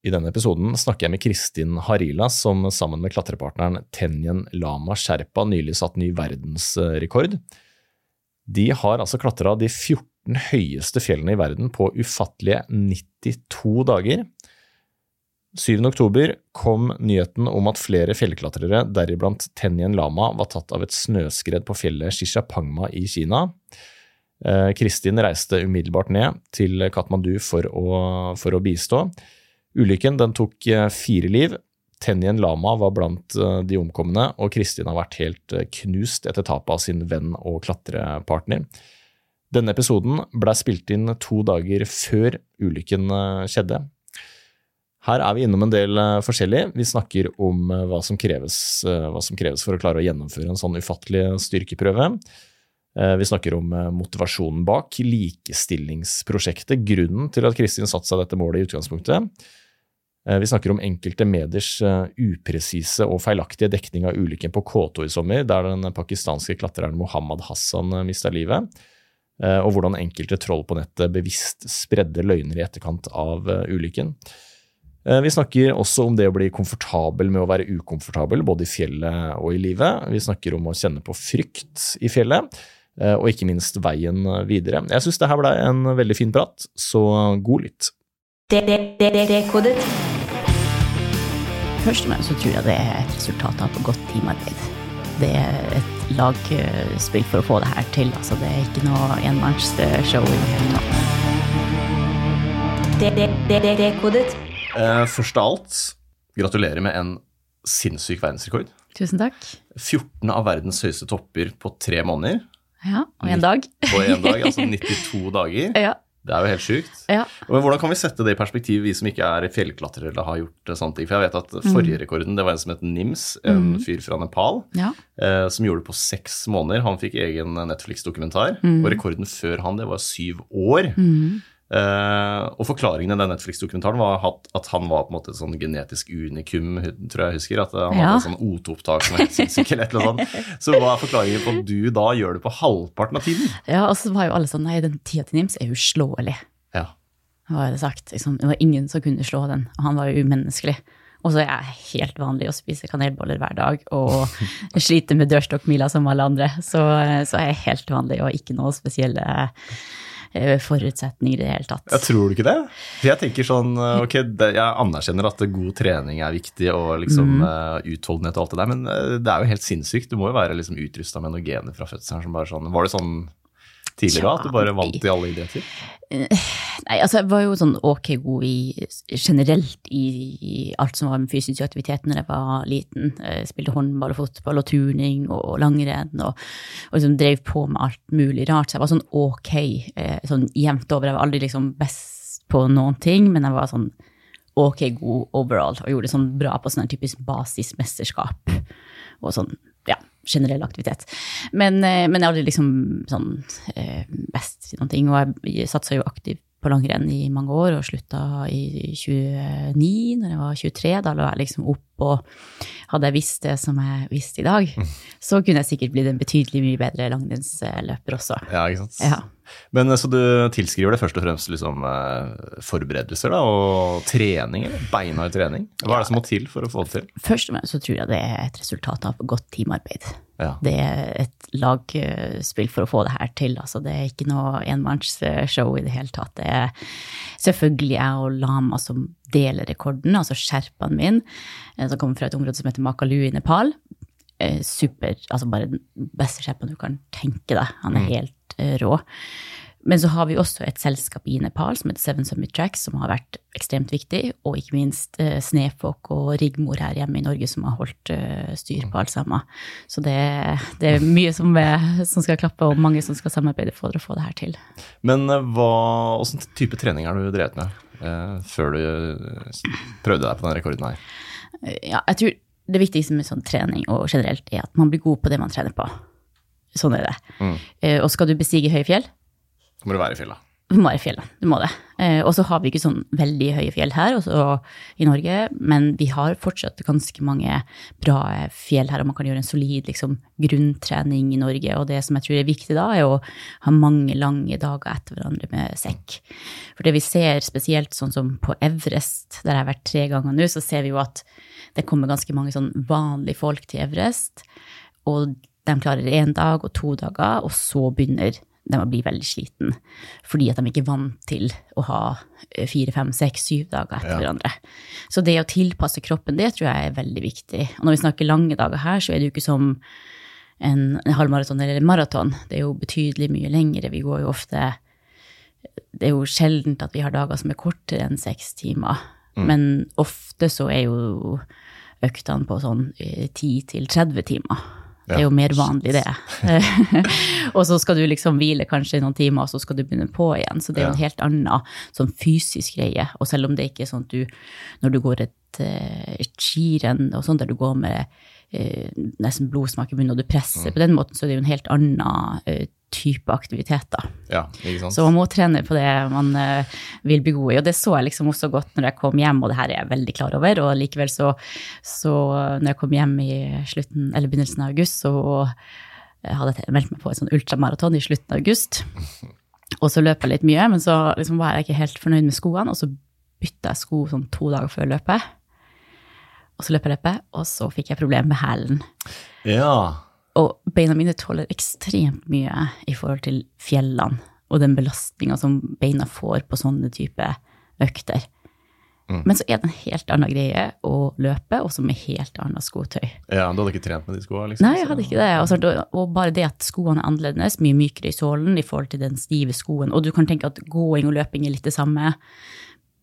I denne episoden snakker jeg med Kristin Harila, som sammen med klatrepartneren Tenjen Lama Sherpa nylig satt ny verdensrekord. De har altså klatra de 14 høyeste fjellene i verden på ufattelige 92 dager. 7. oktober kom nyheten om at flere fjellklatrere, deriblant Tenjen Lama, var tatt av et snøskred på fjellet Shishapangma i Kina. Eh, Kristin reiste umiddelbart ned til Katmandu for å, for å bistå. Ulykken den tok eh, fire liv. Tenjen Lama var blant eh, de omkomne, og Kristin har vært helt eh, knust etter tapet av sin venn og klatrepartner. Denne episoden blei spilt inn to dager før ulykken skjedde. Her er vi innom en del forskjellig. Vi snakker om hva som, kreves, hva som kreves for å klare å gjennomføre en sånn ufattelig styrkeprøve. Vi snakker om motivasjonen bak, likestillingsprosjektet, grunnen til at Kristin satte seg dette målet i utgangspunktet. Eh, vi snakker om enkelte mediers eh, upresise og feilaktige dekning av ulykken på K2 i sommer, der den pakistanske klatreren Mohammed Hassan eh, mista livet, og hvordan enkelte troll på nettet bevisst spredde løgner i etterkant av ulykken. Vi snakker også om det å bli komfortabel med å være ukomfortabel, både i fjellet og i livet. Vi snakker om å kjenne på frykt i fjellet, og ikke minst veien videre. Jeg syns det her ble en veldig fin prat, så god lytt. Dekodet. Først og fremst så tror jeg det er et resultat av godt teamarbeid. Det er et lagspill for å få det her til. Altså, det er ikke noe enmannsshow i det hele tatt. Dekodet. Eh, først av alt, gratulerer med en sinnssyk verdensrekord. Tusen takk. 14 av verdens høyeste topper på tre måneder. Ja, og en dag. På en dag, altså 92 dager. Ja. Det er jo helt sjukt. Ja. Men hvordan kan vi sette det i perspektiv, vi som ikke er fjellklatrere eller har gjort sånne ting? For jeg vet at mm. forrige rekorden det var en som het Nims, en mm. fyr fra Nepal, ja. eh, som gjorde det på seks måneder. Han fikk egen Netflix-dokumentar, mm. og rekorden før han det var syv år. Mm. Uh, og forklaringen i den Netflix-dokumentaren var at, at, han var på en måte et sånn genetisk unikum, tror jeg jeg husker. At han ja. hadde et sånn O2-opptak som sinnssykt eller noe sånt. Så hva er forklaringen på at du da gjør det på halvparten av tiden? Ja, og så var jo alle sånn Nei, den tida til Nims er uslåelig. Ja. Hva er det sagt? Liksom, det var ingen som kunne slå den, og han var jo umenneskelig. Og så er jeg helt vanlig å spise kanelboller hver dag og slite med dørstokkmila som alle andre. Så, så er jeg helt vanlig og ikke noe spesielle Eh, forutsetninger i det hele tatt. Jeg tror du ikke det? Jeg tenker sånn, eh, ok, jeg anerkjenner at god trening er viktig, og liksom mm. utholdenhet og alt det der, men det er jo helt sinnssykt. Du må jo være liksom utrusta med noen gener fra fødselen som bare sånn Var det sånn tidligere? Ja, at du bare vant i alle idretter? Nei, altså jeg var jo sånn ok god i generelt i, i alt som var med fysisk aktivitet når jeg var liten. Jeg spilte håndball og fotball og turning og langrenn og, og liksom drev på med alt mulig rart. Så jeg var sånn ok eh, sånn jevnt over. Jeg var aldri liksom best på noen ting, men jeg var sånn ok god overall og gjorde det sånn bra på sånn typisk basismesterskap og sånn generell aktivitet. Men, eh, men jeg har aldri liksom sånn eh, best i noen ting. Og jeg satsa jo aktivt på langrenn i mange år og slutta i 29, når jeg var 23. Da lå jeg liksom opp og hadde jeg visst det som jeg visste i dag, mm. så kunne jeg sikkert blitt en betydelig mye bedre langrennsløper også. Ja, ikke sant. Ja. Men Så du tilskriver det først og fremst liksom, eh, forberedelser da, og trening, eller beinhard trening? Hva er det som må til for å få det til? Først og fremst så tror jeg det er et resultat av godt teamarbeid. Ja. Det er et lagspill for å få det her til. Altså, det er ikke noe enmannsshow i det hele tatt. Det er selvfølgelig jeg og Lama som deler rekorden, altså sherpaen min, eh, som kommer fra et område som heter Makalu i Nepal. Eh, super, altså bare den beste sherpaen du kan tenke deg. Han er mm. helt Eh, rå. Men så har vi også et selskap i Nepal som heter Seven Summit Tracks, som har vært ekstremt viktig. Og ikke minst eh, Snefok og Rigmor her hjemme i Norge som har holdt eh, styr på alt sammen. Så det, det er mye som, er, som, skal klappe, og mange som skal samarbeide for å få det her til. Men hva, hvilken type trening har du drevet med eh, før du prøvde deg på den rekorden her? Ja, jeg tror det viktigste med sånn trening og generelt er at man blir god på det man trener på. Sånn er det. Mm. Uh, og skal du bestige høye fjell? Så må du være i fjellet. Du må være i fjellet, du må det. Eh, og så har vi ikke sånn veldig høye fjell her også i Norge, men vi har fortsatt ganske mange bra fjell her, og man kan gjøre en solid liksom, grunntrening i Norge. Og det som jeg tror er viktig da, er å ha mange lange dager etter hverandre med sekk. For det vi ser spesielt sånn som på Everest, der jeg har vært tre ganger nå, så ser vi jo at det kommer ganske mange sånn vanlige folk til Everest, og de klarer én dag og to dager, og så begynner de å bli veldig sliten fordi at de ikke er vant til å ha eh, fire, fem, seks, syv dager etter ja. hverandre. Så det å tilpasse kroppen, det tror jeg er veldig viktig. Og når vi snakker lange dager her, så er det jo ikke som en, en halvmaraton eller en maraton. Det er jo betydelig mye lengre. Vi går jo ofte Det er jo sjeldent at vi har dager som er kortere enn seks timer. Mm. Men ofte så er jo øktene på sånn 10 eh, til 30 timer. Det er jo mer vanlig, det. og så skal du liksom hvile kanskje noen timer, og så skal du begynne på igjen. Så det er jo en helt annen sånn fysisk greie. Og selv om det ikke er sånn at du, når du går et, et skirenn og sånn, der du går med eh, nesten blodsmak i munnen, og du presser mm. på den måten, så det er jo en helt annen eh, type aktiviteter. Ja? Så man må trene på det man uh, vil bli god i. Og det så jeg liksom også godt når jeg kom hjem, og det her er jeg veldig klar over. Og likevel så, så når jeg kom hjem i slutten, eller begynnelsen av august, så jeg hadde jeg meldt meg på et sånn ultramaraton i slutten av august. Og så løp jeg litt mye, men så liksom var jeg ikke helt fornøyd med skoene, og så bytta jeg sko sånn to dager før løpet. Og så løp jeg løpet, og så fikk jeg problemer med hælen. Ja. Og beina mine tåler ekstremt mye i forhold til fjellene og den belastninga som beina får på sånne type økter. Mm. Men så er det en helt annen greie å løpe, også med helt annet skotøy. Ja, Du hadde ikke trent med de skoene? Liksom, Nei, jeg hadde ikke det. Altså, og bare det at skoene er annerledes, mye mykere i sålen i forhold til den stive skoen. Og du kan tenke at gåing og løping er litt det samme,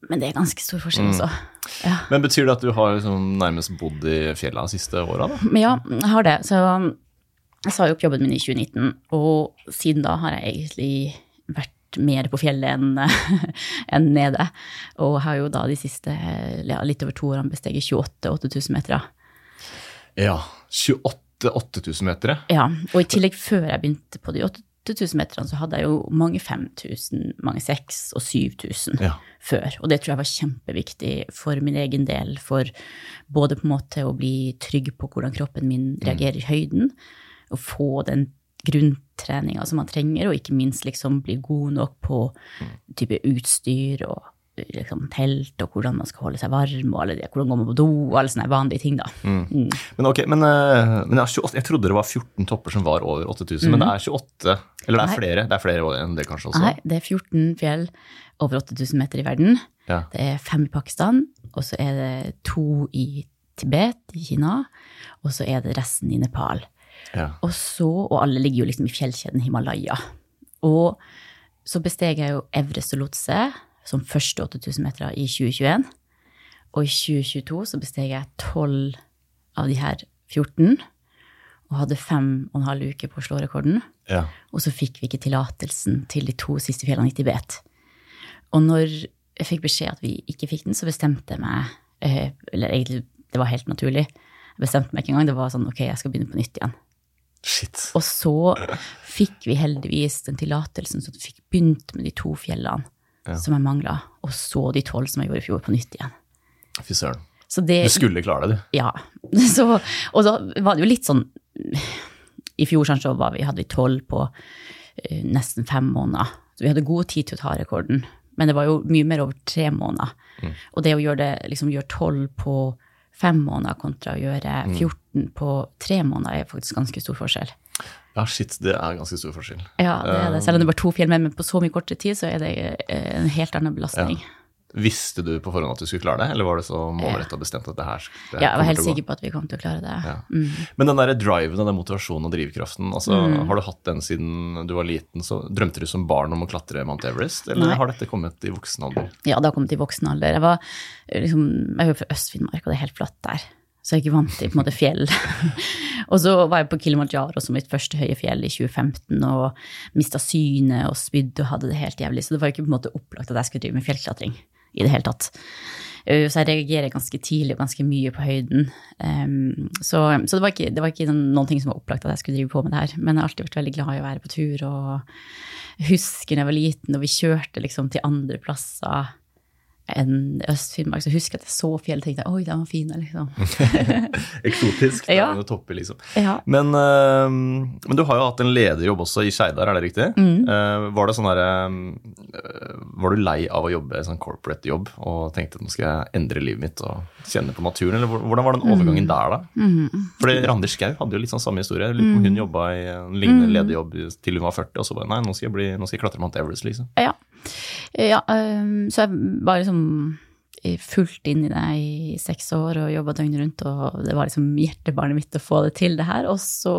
men det er ganske stor forskjell, mm. også. Ja. Men betyr det at du har liksom nærmest bodd i fjella de siste åra, da? Ja, jeg har det. Så jeg sa jo opp jobben min i 2019, og siden da har jeg egentlig vært mer på fjellet enn en nede. Og har jo da de siste ja, litt over to årene besteget 28 8000 meter. Ja. 28 8000 meter? Ja. Og i tillegg, før jeg begynte på de 8000 meterne, så hadde jeg jo mange 5000, mange 6000 og 7000 ja. før. Og det tror jeg var kjempeviktig for min egen del, for både på en måte å bli trygg på hvordan kroppen min mm. reagerer i høyden, og få den grunntreninga som man trenger, og ikke minst liksom bli god nok på type utstyr og liksom, telt og hvordan man skal holde seg varm, og alle de, hvordan går man på do, og alle sånne vanlige ting. da. Mm. Mm. Men ok, men, eh, men 28, jeg trodde det var 14 topper som var over 8000, mm. men det er 28? Eller det er Nei. flere det er flere enn det kanskje også? Nei, det er 14 fjell over 8000 meter i verden. Ja. Det er fem i Pakistan, og så er det to i Tibet i Kina, og så er det resten i Nepal. Ja. Og så, og alle ligger jo liksom i fjellkjeden Himalaya. Og så besteg jeg jo Everest og Lotse som første 8000 meter i 2021. Og i 2022 så besteg jeg 12 av de her 14 og hadde fem og en halv uke på å slå rekorden. Ja. Og så fikk vi ikke tillatelsen til de to siste fjellene i Tibet. Og når jeg fikk beskjed at vi ikke fikk den, så bestemte jeg meg eh, Eller egentlig, det var helt naturlig. Jeg bestemte meg ikke engang. Det var sånn ok, jeg skal begynne på nytt igjen. Shit. Og så fikk vi heldigvis den tillatelsen, så vi fikk begynt med de to fjellene ja. som jeg mangla, og så de tolv som jeg gjorde i fjor, på nytt igjen. Fy søren. du skulle klare det, du. Ja. Så, og så var det jo litt sånn I fjor sånn, så var vi, hadde vi tolv på uh, nesten fem måneder. Så vi hadde god tid til å ta rekorden. Men det var jo mye mer over tre måneder. Mm. Og det å gjøre det, liksom gjøre tolv på fem måneder kontra å gjøre 14 mm. på tre måneder, er faktisk ganske stor forskjell. Ja, shit, det er ganske stor forskjell. Ja, det er det. Selv om det er bare to fjell, men på så mye kortere tid, så er det eh, en helt annen belastning. Ja. Visste du på forhånd at du skulle klare det, eller var det så målretta bestemt at det her, det Ja, jeg var helt sikker på at vi kom til å klare det. Ja. Mm. Men den der driven og den motivasjonen og drivkraften, altså, mm. har du hatt den siden du var liten? så Drømte du som barn om å klatre Mount Everest, eller Nei. har dette kommet i voksen alder? Ja, det har kommet i voksen alder. Jeg, var, liksom, jeg jo fra Øst-Finnmark, og det er helt flatt der. Så jeg er ikke vant til på en måte fjell. og så var jeg på Kilimanjaro som mitt første høye fjell i 2015 og mista synet og spydde og hadde det helt jævlig. Så det var ikke på en måte opplagt at jeg skulle drive med fjellklatring. i det hele tatt. Uh, så jeg reagerer ganske tidlig og ganske mye på høyden. Um, så, så det, var ikke, det var ikke noen ting som var opplagt at jeg skulle drive på med det her. Men jeg har alltid vært veldig glad i å være på tur. Og husker da jeg var liten og vi kjørte liksom til andre plasser enn Øst-Finnmark. Så husker jeg at jeg så fjellet og tenkte oi, den var fin, liksom. Eksotisk. Det Ja. er noe topper, liksom. Ja. Men, uh, men du har jo hatt en lederjobb også i Skeidar, er det riktig? Mm. Uh, var det sånn her, uh, Var du lei av å jobbe en sånn corporate jobb og tenkte at nå skal jeg endre livet mitt og kjenne på naturen, eller hvordan var den overgangen der, da? Mm. Fordi Randi Skau hadde jo litt sånn samme historie. Hun jobba i en lignende Mm. lederjobb til hun var 40, og så bare nei, nå skal jeg, bli, nå skal jeg klatre Mount Everest, liksom. Ja. Ja øhm, så jeg var liksom fullt inn i det i seks år og jobba døgnet rundt, og det var liksom hjertebarnet mitt å få det til, det her. Og så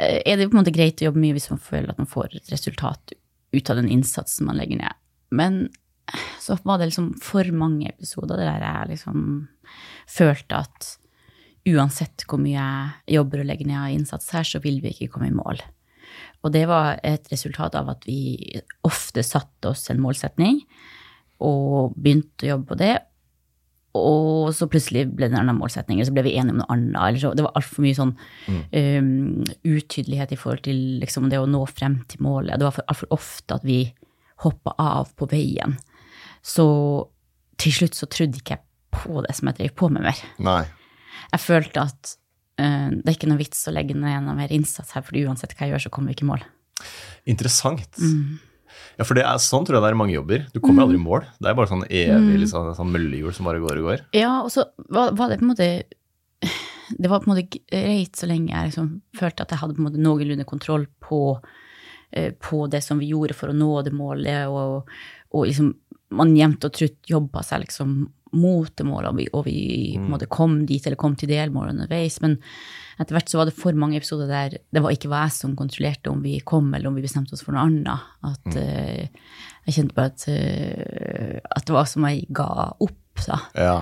eh, er det på en måte greit å jobbe mye hvis man føler at man får et resultat ut av den innsatsen man legger ned. Men så var det liksom for mange episoder der jeg liksom følte at uansett hvor mye jeg jobber og legger ned av innsats her, så vil vi ikke komme i mål. Og det var et resultat av at vi ofte satte oss en målsetning og begynte å jobbe på det. Og så plutselig ble det en annen målsetning, eller så ble vi enige om noe annet. Eller så, det var altfor mye sånn um, utydelighet i forhold til liksom, det å nå frem til målet. Det var for- altfor ofte at vi hoppa av på veien. Så til slutt så trodde ikke jeg på det som jeg drev på med mer Nei. jeg følte at det er ikke noe vits å legge ned noe mer innsats her, for uansett hva jeg gjør, så kommer vi ikke i mål. Interessant. Mm. Ja, for det er sånn tror jeg det er i mange jobber. Du kommer aldri i mål. Det er bare sånn evig liksom, sånn møllehjul som bare går og går. Ja, og så var, var det på en måte Det var på en måte greit så lenge jeg liksom følte at jeg hadde på en måte noenlunde kontroll på, eh, på det som vi gjorde for å nå det målet, og, og liksom man jevnt og trutt jobba seg liksom mot det målet, og vi, og vi mm. måte kom dit, eller kom til delmålet underveis. Men etter hvert så var det for mange episoder der det var ikke var jeg som kontrollerte om vi kom, eller om vi bestemte oss for noe annet. At eh, jeg kjente bare at, uh, at det var som jeg ga opp, da. Ja.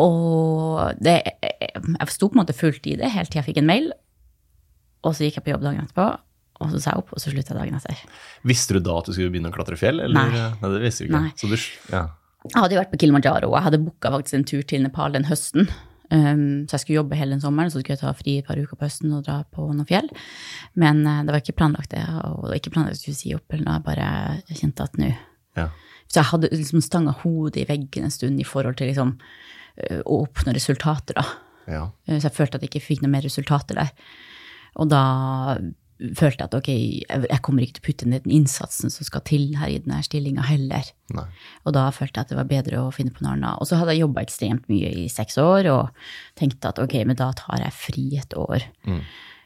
Og det, jeg sto på en måte fullt i det helt til jeg fikk en mail, og så gikk jeg på jobb dagen etterpå, og så sa jeg opp, og så slutta jeg dagen etter. Visste du da at du skulle begynne å klatre fjell? Eller? Nei. det visste du ikke. Nei. Så du, ja. Jeg hadde jo vært på Kilimanjaro, og jeg hadde booka faktisk en tur til Nepal den høsten. Um, så jeg skulle jobbe hele den sommeren, så skulle jeg ta fri et par uker på høsten og dra på noen fjell. Men uh, det var ikke planlagt det, og det var ikke planlagt at jeg skulle si opp, eller noe, jeg bare kjente at nå Ja. Så jeg hadde liksom stanga hodet i veggen en stund i forhold til liksom uh, å oppnå resultater, da. ja. Uh, Så jeg følte at jeg ikke fikk noe mer resultater der. Og da følte at ok, jeg kommer ikke til å putte ned den innsatsen som skal til her i denne stillinga heller. Nei. Og da følte jeg at det var bedre å finne på noe annet. Og så hadde jeg jobba ekstremt mye i seks år og tenkte at ok, men da tar jeg fri et år.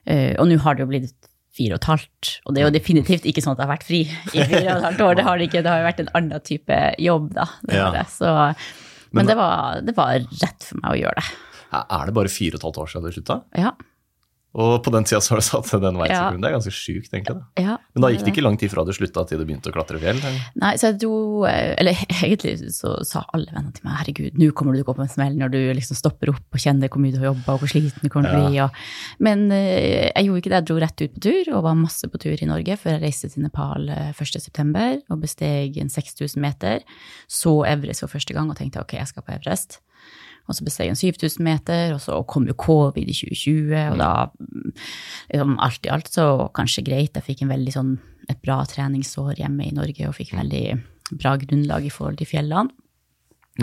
Eh, og nå har det jo blitt fire og et halvt, og det er jo definitivt ikke sånn at jeg har vært fri i fire og et halvt år. Det har det ikke, det har jo vært en annen type jobb, da. Det Ja. det. Så, men det var, det var rett for meg å gjøre det. Er det bare fire og et halvt år siden du slutta? Ja. Og på den tida så har du satt den veien Ja. Det er ganske sjukt, egentlig. da. ja Men da gikk det ikke lang tid fra du slutta til du begynte å klatre fjell? eller? Nei, så jeg dro Eller egentlig så sa alle vennene til meg herregud, nå kommer du til å gå på en smell når du liksom stopper opp og kjenner hvor mye du har jobba og hvor sliten du kommer til å bli. Og, men eh, jeg gjorde ikke det. Jeg dro rett ut på tur og var masse på tur i Norge før jeg reiste til Nepal eh, 1.9. og besteg en 6000 meter. Så Everest for første gang og tenkte ok, jeg skal på Everest. Og så besteg han 7000 meter, og så kom jo covid i 2020, og da mm, liksom alt i alt så kanskje greit. Jeg fikk en veldig sånn et bra treningsår hjemme i Norge og fikk veldig bra grunnlag i forhold til fjellene.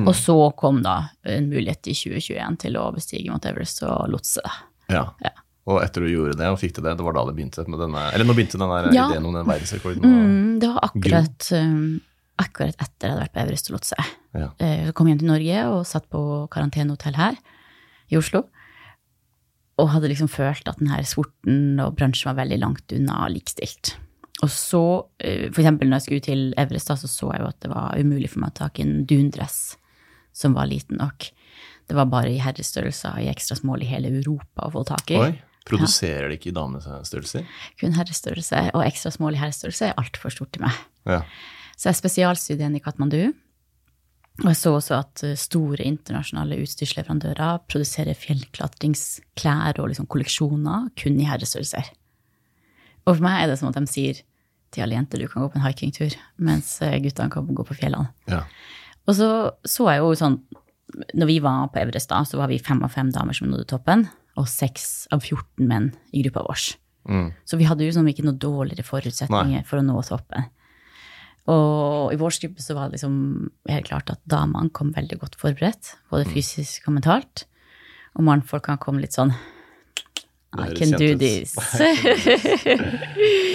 Og så kom da en mulighet i 2021 til å bestige Mount Everest og lotse. Ja. Ja. Og etter du gjorde det og fikk til det, det var da det begynte med denne Eller nå begynte den Ja. ideen om den verdensrekorden. Mm, det var akkurat, um, akkurat etter jeg hadde vært på Everest og lotse. Ja. Eh, Så kom jeg hjem til Norge og satt på karantenehotell her i Oslo. Og hadde liksom følt at denne sporten og bransjen var veldig langt unna likestilt. Og så, eh, for eksempel når jeg skulle til Everest, da, så så jeg jo at det var umulig for meg å ta i en dundress som var liten nok. Det var bare i herrestørrelser i ekstra smål i hele Europa å få tak i. Oi, Produserer det ikke i damestørrelser? Kun herrestørrelse, og ekstra smål i herrestørrelse er altfor stort til meg. Ja. Så jeg spesialstuderte den i Katmandu. Og jeg så også at eh, store internasjonale utstyrsleverandører produserer fjellklatringsklær og liksom kolleksjoner kun i herrestørrelser. Og for meg er det som at de sier til alle jenter. Du kan gå på en hikingtur, mens eh, guttene kan gå på fjellene. Ja. Og så så jeg jo sånn Når vi var på Everest, da, så var vi fem av fem damer som nådde toppen, og seks av 14 menn i gruppa vår. Mm. Så vi hadde jo liksom ikke noe dårligere forutsetninger for å nå toppen. Og i vår gruppe så var det liksom helt klart at damene kom veldig godt forberedt, både fysisk og mentalt. Og mannfolkene kom litt sånn I can do this.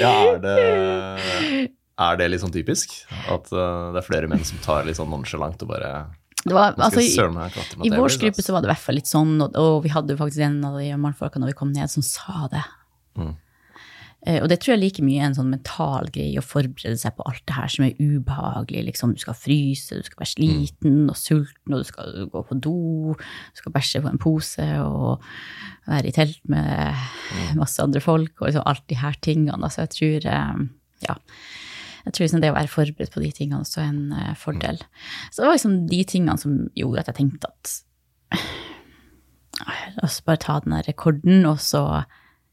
Ja, er det, er det litt sånn typisk? At uh, det er flere menn som tar litt sånn nonsjalant og bare Det var, altså, i, I vår gruppe så var det i hvert fall litt sånn, og, og vi hadde jo faktisk en av de mannfolkene når vi kom ned, som sa det. Mm. Eh, Og det tror jeg like mye er en sånn mental greie å forberede seg på alt det her som er ubehagelig. Liksom, du skal fryse, du skal være sliten og sulten, og du skal gå på do, du skal bæsje på en pose og være i telt med masse andre folk og liksom alt de her tingene. Altså, jeg tror eh, ja, jeg tror liksom det å være forberedt på de tingene også er en eh, fordel. Så det var liksom de tingene som gjorde at jeg tenkte at La oss bare ta den der rekorden, og så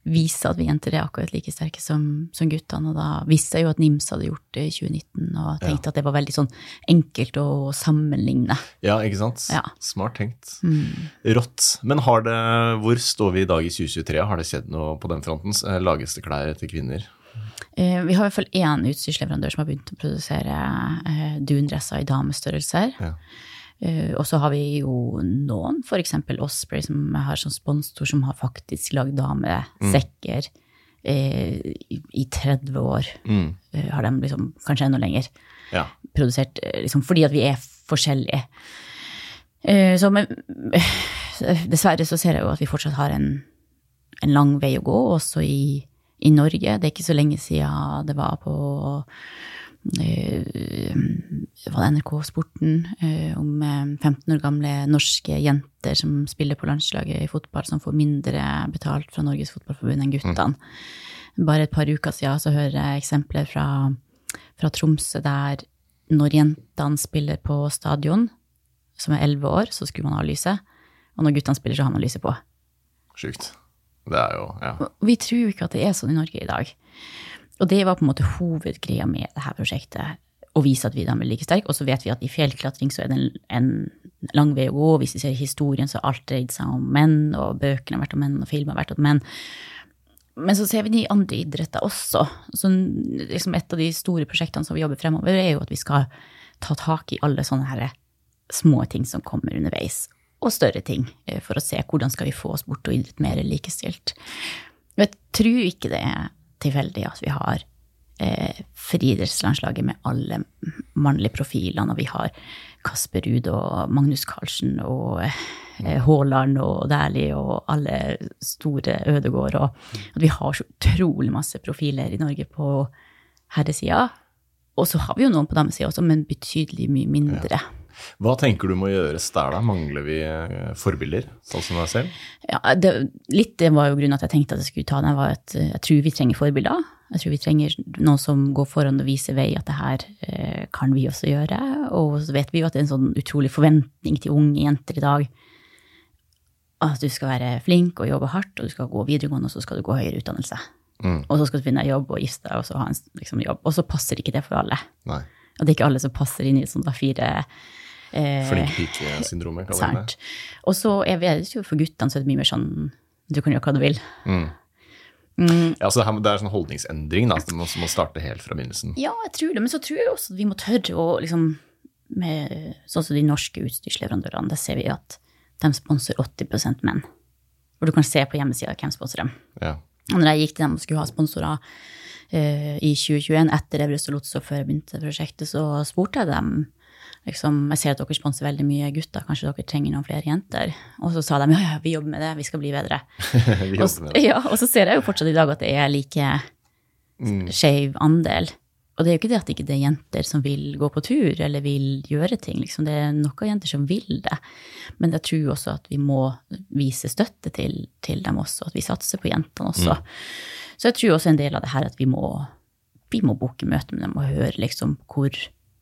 vise at vi jenter er akkurat like sterke som, som guttene. Og da visste jeg jo at NIMS hadde gjort det i 2019, og tenkte at det var veldig sånn enkelt å sammenligne. Ja, ikke sant? Ja. Smart tenkt. Mm. Rått. Men har det, hvor står vi i dag i 2023? Har det skjedd noe på den fronten? Eh, Lages det klær til kvinner? Eh, vi har i hvert fall én utstyrsleverandør som har begynt å produsere eh, dundresser i damestørrelser. Ja. Eh, og så har vi jo noen, f.eks. Osprey, som har som sponsor, som har faktisk lagd damesekker eh, i, i 30 år. Mm. Uh, har de liksom, kanskje enda lenger, ja. produsert liksom, fordi at vi er forskjellige. Så men, dessverre så ser jeg jo at vi fortsatt har en, en lang vei å gå, også i, i Norge. Det er ikke så lenge siden det var på var det NRK Sporten eh, om eh, 15 år gamle norske jenter som spiller på landslaget i fotball, som får mindre betalt fra Norges Fotballforbund enn guttene. Bare et par uker siden så hører jeg eksempler fra, fra Tromsø der når jentene spiller på stadion, som er 11 år, så skulle man ha lyset. Og når guttene spiller, så har man lyset på. Sjukt. Det er jo Ja. Vi tror ikke at det er sånn i Norge i dag. Og det var på en måte hovedgreia med det her prosjektet. Å vise at vi da er like sterke. Og så vet vi at i fjellklatring så er det en, en lang vei å gå. Hvis vi ser historien, så har alt dreid seg om menn, og bøkene har vært om menn, og film har vært om menn. Men så ser vi de andre idretter også. Så liksom et av de store prosjektene som vi jobber fremover, er jo at vi skal ta tak i alle sånne her små ting som kommer underveis, og større ting, eh, for å se hvordan skal vi få oss bort og idrett mer likestilt. Jeg tror ikke det er tilfeldig at vi har eh, friidrettslandslaget med alle mannlige profilene, og vi har Kasper Ruud og Magnus Carlsen og eh, Haaland og Dæhlie og alle store Ødegård, og at vi har så utrolig masse profiler i Norge på herresida. Og så har vi jo noen på damesida også, men betydelig mye mindre. Hva tenker du må gjøres der, da? Mangler vi eh, forbilder, sånn som deg selv? Ja, det, litt det var jo grunnen at jeg tenkte at jeg skulle ta den. var at eh, Jeg tror vi trenger forbilder. Jeg tror vi trenger noen som går foran og viser vei at det her eh, kan vi også gjøre. Og så vet vi jo at det er en sånn utrolig forventning til unge jenter i dag. At du skal være flink og jobbe hardt, og du skal gå videregående, og så skal du gå høyere utdannelse. Mm. Og så skal du finne deg jobb og gifte deg og så ha en liksom, jobb. Og så passer ikke det for alle. Nei. Og det er ikke alle som passer inn i sånn fire eh, Flink pike-syndromet, kaller vi det. Og så er det jo for guttene så er det mye mer sånn du kan gjøre hva du vil. Mm. Mm, Ja, så det, her, det er sånn holdningsendring, da. må, som må starte helt fra begynnelsen. ja, jeg tror det, men så tror jeg også at vi må tørre å liksom med, Sånn som de norske utstyrsleverandørene, der ser vi at de sponser 80% menn. Og du kan se på hjemmesida hvem sponser dem. Ja. Og når jeg gikk til dem og skulle ha sponsorer uh, i 2021, etter Everest og Lotso, før jeg begynte prosjektet, så spurte jeg dem liksom, Jeg ser at dere sponser veldig mye gutter, kanskje dere trenger noen flere jenter? Og så sa de ja, ja, vi jobber med det, vi skal bli bedre. Og, det. ja, og så ser jeg jo fortsatt i dag at det er like Mm. skeiv andel. Og det er jo ikke det at det ikke er jenter som vil gå på tur eller vil gjøre ting. Liksom. Det er noen jenter som vil det. Men jeg tror også at vi må vise støtte til, til dem også, at vi satser på jentene også. Så jeg tror også en del av det her at vi må, vi må booke møte med dem og høre liksom hvor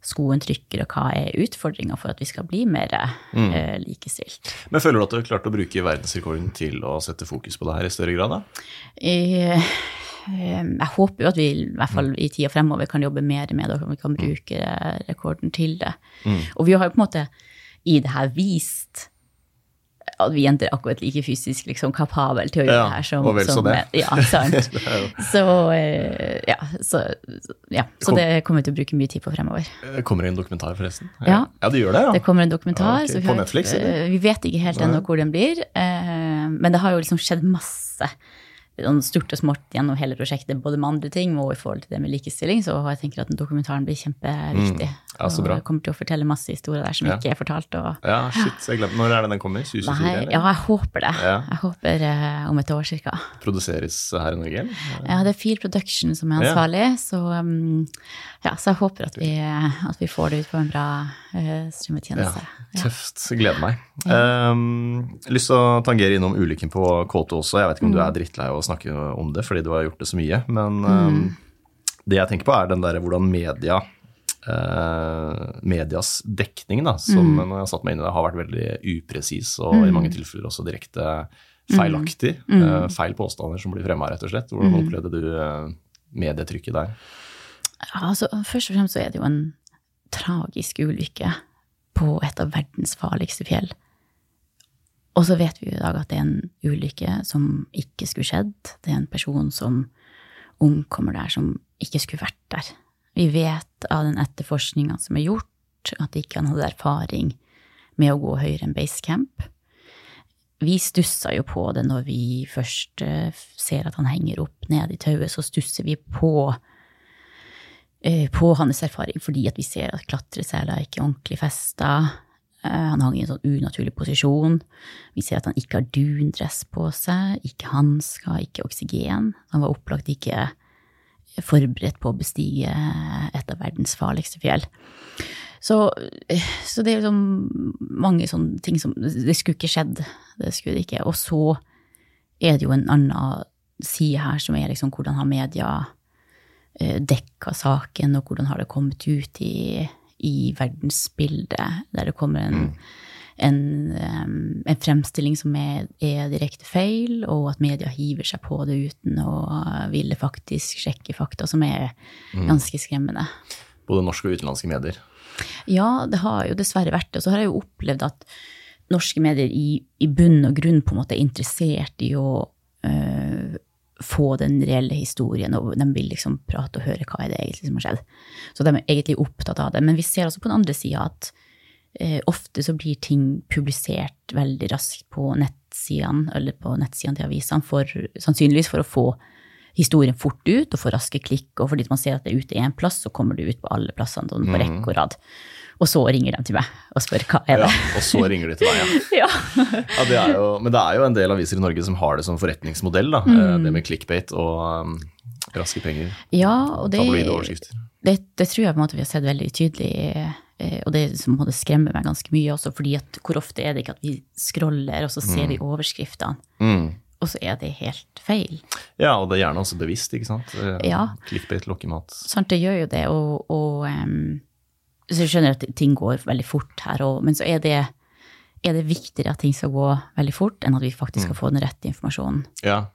skoen trykker, og hva er utfordringa for at vi skal bli mer Mm. eh, likestilt. Men føler du at du har klart å bruke verdensrekorden til å sette fokus på det her i større grad? da? Eh, eh, jeg håper jo at vi i hvert fall i tida fremover kan jobbe mer med det, og vi kan bruke rekorden til det. Mm. Og vi har jo på en måte i det her vist at vi jenter er akkurat like fysisk liksom, kapabel til å gjøre Ja, det her som, og vel som det. Ja, sant. Så, eh, ja, så, ja, så det kommer vi til å bruke mye tid på fremover. Eh, Kommer det en dokumentar, forresten? Ja. ja det gjør det, ja. Det kommer en dokumentar. Ja, ok. så vi, På Netflix, eller? eh, vi vet ikke helt ennå hvor den blir, men det har jo liksom skjedd masse stort gjennom hele prosjektet, både med andre ting og i forhold til det med likestilling, så jeg tenker at den dokumentaren blir kjempeviktig. Mm. Ja, så bra. Og kommer til å fortelle masse historier der som Ja. ikke er fortalt. Og, Ja, shit, jeg glemte. Når er det den kommer? 2024? nei, eller? ja, jeg håper det. Ja. Jeg håper uh, om et år cirka. Produseres her i Norge, eller? Ja, det er Feel Production som er ansvarlig, så, um, ja, så jeg håper at vi, at vi får det ut på en bra uh, strømmetjeneste. Ja. tøft. Gleder meg. Um, lyst til å tangere innom ulykken på K2 også. Jeg vet ikke om du Mm. er drittlei av å snakke om det fordi du har gjort det så mye, men um, det jeg tenker på er den der hvordan media uh, medias dekning, da, som Mm. når jeg har satt meg inn i det, har vært veldig upresis og i mange tilfeller også direkte feilaktig. Mm. Eh, feil påstander som blir fremma, rett og slett. Hvordan opplevde du eh, medietrykket der? Ja, altså, først og fremst så er det jo en tragisk ulykke på et av verdens farligste fjell. Og så vet vi jo i dag at det er en ulykke som ikke skulle skjedd. Det er en person som omkommer der, som ikke skulle vært der. Vi vet av den etterforskninga som er gjort, at ikke han hadde erfaring med å gå høyere enn basecamp. Vi stussa jo på det når vi først eh, ser at han henger opp ned i tauet, så stusser vi på på hans erfaring, fordi vi ser at klatresela er ikke ordentlig festa. Eh, Han hang i en sånn unaturlig posisjon. Vi ser at han ikke har dundress på seg, ikke hansker, ikke oksygen. Han var opplagt ikke forberedt på å bestige et av verdens farligste fjell. Så, eh, så det er liksom mange sånne ting som Det skulle ikke skjedd. Det skulle det ikke. Og så er det jo en annen side her som er liksom hvordan har media eh, dekka saken, og hvordan har det kommet ut i, i verdensbildet, der det kommer en, en, em, en fremstilling som er, er direkte feil, og at media hiver seg på det uten å ville faktisk sjekke fakta, som er ganske skremmende. Både norske og utenlandske medier. Ja, det har jo dessverre vært det. Og så har jeg jo opplevd at norske medier i, i bunn og grunn på en måte er interessert i å øh, få den reelle historien, og de vil liksom prate og høre hva er det egentlig som har skjedd. Så de er egentlig opptatt av det. Men vi ser også på den andre sida at eh, ofte så blir ting publisert veldig raskt på nettsidene, eller på nettsidene til avisene, for, sannsynligvis for å få historien fort ut og få raske klikk, og fordi man ser at det er ute én plass, så kommer det ut på alle plassene sånn på rekke og rad. Og så ringer de til meg og spør hva er Ja, det og så ringer de til deg, ja. ja. ja det er jo, men det er jo en del aviser i Norge som har det som forretningsmodell, da. Mm. Det med clickbait og um, raske penger. ja, og det, det, det tror jeg på en måte vi har sett veldig tydelig, eh, og det en skremmer meg ganske mye også, fordi at hvor ofte er det ikke at vi scroller, og så ser vi overskriftene, Mm. og så er det helt feil. Ja, og det er gjerne også bevisst, ikke sant. Eh, Ja. Clickbait, lokkemat. Sant, det gjør jo det, og, og em, så jeg skjønner at ting går veldig fort her, òg, men så er det, er det viktigere at ting skal gå veldig fort, enn at vi faktisk skal få den rette informasjonen. Ja.